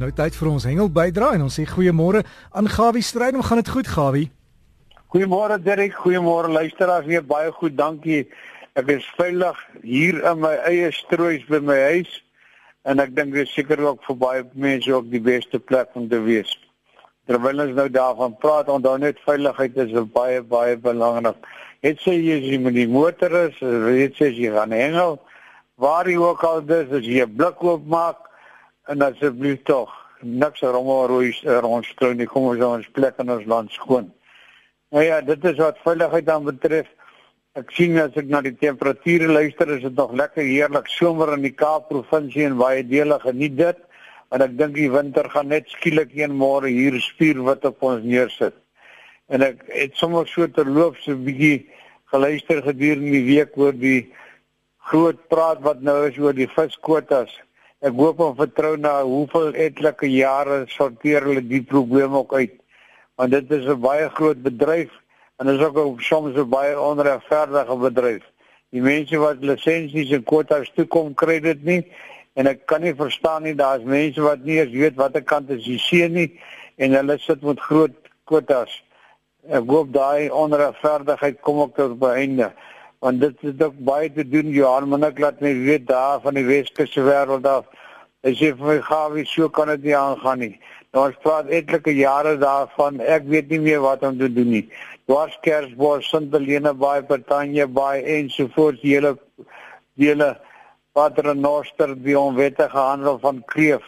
Nou tyd vir ons hengel bydra en ons sê goeiemôre aan Gawie Strydom. Gaan dit goed Gawie? Goeiemôre Derek, goeiemôre luisteraars. Weer baie goed, dankie. Ek is veilig hier in my eie stroois by my huis en ek dink dit is seker ook vir baie mense ook die beste plek om te wees. Terwyl ons nou daarvan praat, onthou net veiligheid is baie baie belangrik. Het sê jy jy met die motor is, jy as jy gaan hengel, waar jy ook al is, as jy 'n blik oopmaak en asseblief tog niks rommel rooi rond strooi nie kom ons ons plek in ons land skoon. Nou ja, dit is wat veiligheid dan betref. Ek sien as ek na die temperature luister, is dit nog lekker heerlik somer in die Kaap provinsie en baie dele geniet dit. En ek dink die winter gaan net skielik een môre hier stuur wat op ons neersit. En ek het sommer so terloops 'n bietjie geluister gedurende die week oor die groot praat wat nou is oor die viskwotas. Ek hoop en vertrou na hoeveel etlike jare sorteer hulle die probleem ook uit. Want dit is 'n baie groot bedryf en is ook 'n soms 'n baie onregverdige bedryf. Die mense wat lisensies en kwotas toekom kry dit nie en ek kan nie verstaan nie daar's mense wat nie eens weet watter kant is die see nie en hulle sit met groot kwotas. Ek hoop daai onregverdigheid kom ook tot by einde want dit het ook baie te doen Johan ek laat my weet daar van die Weskus se wêreld af. As jy vir my gawe so kan dit nie aangaan nie. Nou ons praat etlike jare daarvan. Ek weet nie meer wat om te doen nie. Dwars Kersbos Sint Helena Baai Britannia Baai en so voort die hele die hele Paternoster die onwettige handel van kreef.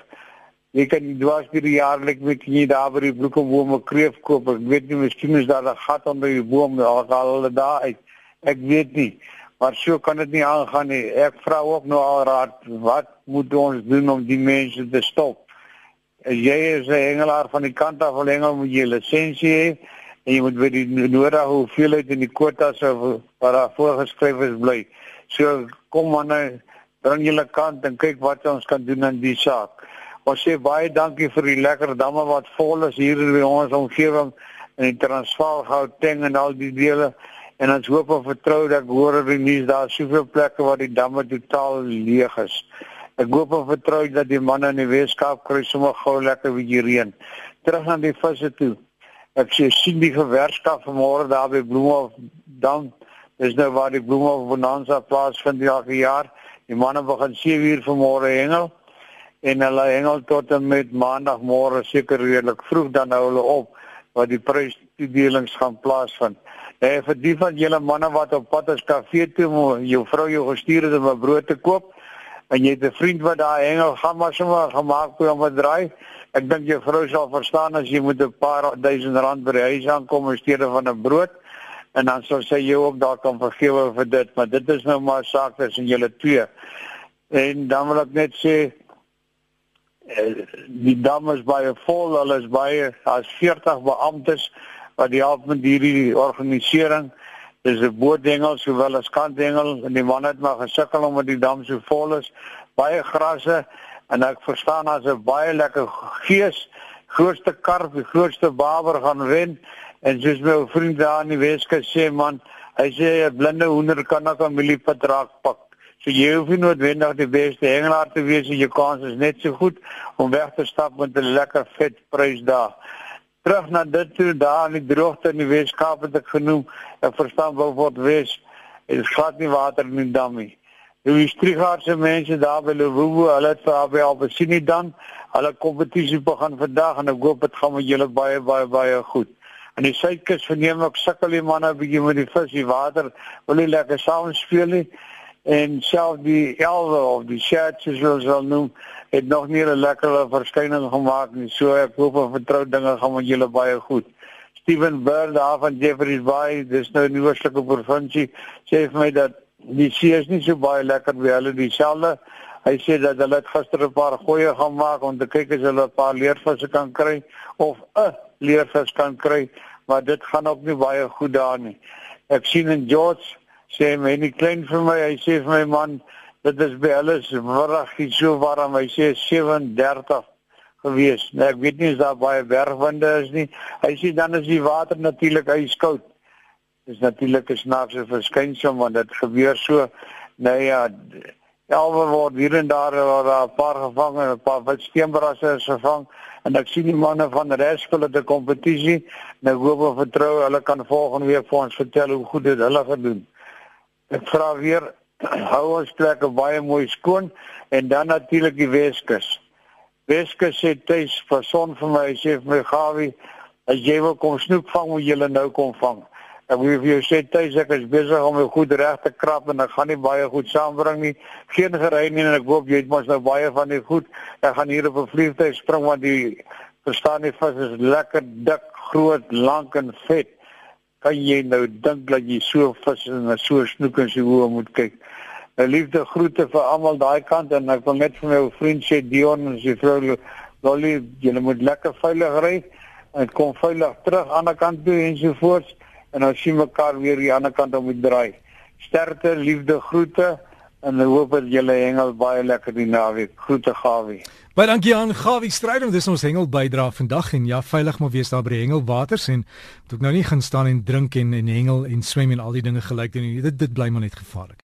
Jy kan nie dwars deur die jaarlik met nie daar by die bloekombome kreef koop. Ek weet nie miskien is daar 'n gat onder die boom, daar haal hulle daar uit. Ek weet nie, maar so kan dit nie aangaan nie. Ek vra ook nou al raad, wat moet ons doen om die mense te stop? Jy is 'n hengelaar van die kant af, hengel moet jy lisensie hê en jy moet weet die nodige hoeveelheid in die kwotas wat daar voorgeskryf is bly. So kom maar nou bring julle kant en kyk wat ons kan doen aan die saak. Ons sê baie dankie vir die lekker damme wat vol is hier in ons omgewing in die Transvaal, Gauteng en al die dele en ons hoop en vertrou dat hoor die nuus daar soveel plekke waar die damme totaal leeg is. Ek hoop en vertrou dat die manne in die Weskaap kry sommer gou lekker bietjie reën. Terug aan die visse toe. Ek sê sien die gewerskap vanmôre daar by Bloemhof dan is nou waar die Bloemhof bonanza plaasvind elke jaar. Die manne begin 7 uur vanmôre hengel en hulle hengel tot en met maandagmôre seker redelik vroeg dan hou hulle op waar die prystoedelings gaan plaasvind. Eh vir die van julle manne wat op pad is kafee toe om jou vrou jou gestuur het om 'n brood te koop en jy het 'n vriend wat daar hengel gaan maar sommer gemaak toe om 'n draai. Ek dink jou vrou sal verstaan as jy met 'n paar duisend rand by die huis aankom in steede van 'n brood en dan sou sy jou ook daar kan vergewe vir dit, maar dit is nou maar 'n saak tussen julle twee. En dan wil ek net sê eh, die dames baie vol, hulle is baie as 40 beamptes wat die help met hierdie organisering. Dis 'n bootdengel sowel as kantdengel en die man het maar gesukkel omdat die dam so vol is. Baie grasse en ek verstaan as 'n baie lekker gees, grootste karp, die grootste baber gaan wen en soos my vriend daar in die Weskus sê man, hy sê 'n blinde hoender kan ook 'n miliepad raak pak. So jy hoef nie noodwendig die beste hengelaar te wees jou kans is net so goed om weg te stap met 'n lekker vet prys daar terug na dit toe daar in die droogte in die Weskaap het ek genoem ek verstaan wou word wees is glad nie water in die dam nie. Die strigaarse mense daar by Lewoe hulle het vir albei al besien nie dan hulle kompetisie begin vandag en ek hoop dit gaan met julle baie baie baie goed. En die suidkus verneem ek sukkel die manne bietjie met die vis die water wil nie lekker saam speel nie. En self die elwe of die shirts as ons wil noem het nog nie 'n lekker verskyning gemaak nie. So ek hoop en vertrou dinge gaan met julle baie goed. Steven Bird daar van Jeffreys Bay dis nou 'n nuweslike provinsie sê vir my dat die see is nie so baie lekker by hulle dieselfde hy sê dat hulle het gister 'n paar goeie gaan maak om te kyk as hulle 'n paar leervisse kan kry of 'n leervis kan kry maar dit gaan ook nie baie goed daar nie. Ek sien in George sê my nie klein vir my hy sê vir my man dit is by hulle wraggie so warm hy sê 37 gewees. Nou ek weet nie as daar baie bergwinde is nie. Hy sê dan is die water natuurlik ijskoud. Dis natuurlik 'n snaakse verskynsel want dit gebeur so nou ja Elwe word hier en daar waar daar 'n paar gevang en 'n paar wit steenbrasse is gevang. En ek sien die manne van res hulle te kompetisie en ek hoop en vertrou hulle kan volgende week vir ons vertel hoe goed dit hulle gedoen. Ek vra weer hou ons plekke baie mooi skoon en dan natuurlik die Weskus. Weskus sê tuis vir son vir my sê vir my Gawie as jy wil kom snoek vang moet jy nou kom vang. Ek wil vir jou sê tuis ek is besig om my goed reg te krap en ek gaan nie baie goed saambring nie. Geen gery nie en ek hoop jy het mos nou baie van die goed. Ek gaan hier op 'n vliegtuig spring want die verstaan die vis is lekker dik, groot, lank en vet. Kan jy nou dink dat jy so vis en so snoek en so hoe moet kyk? 'n Liefde groete vir almal daai kant en ek wil net vir my vriend sê Dion en sy vrou Lolly, julle moet lekker veilig ry en kom veilig terug aan die kant toe en so voort en ons sien mekaar weer aan die ander kant om die draai. Sterkte, liefde, groete en ek hoop dat julle hengel baie lekker die naweek. Groete Gawie. Baie dankie aan Gawie Strydom. Dis ons hengel bydra vandag en ja, veilig maar wees daar by die hengelwaters en moet ook nou nie gaan staan en drink en en hengel en swem en al die dinge gelyk doen nie. Dit dit bly maar net gevaarlik.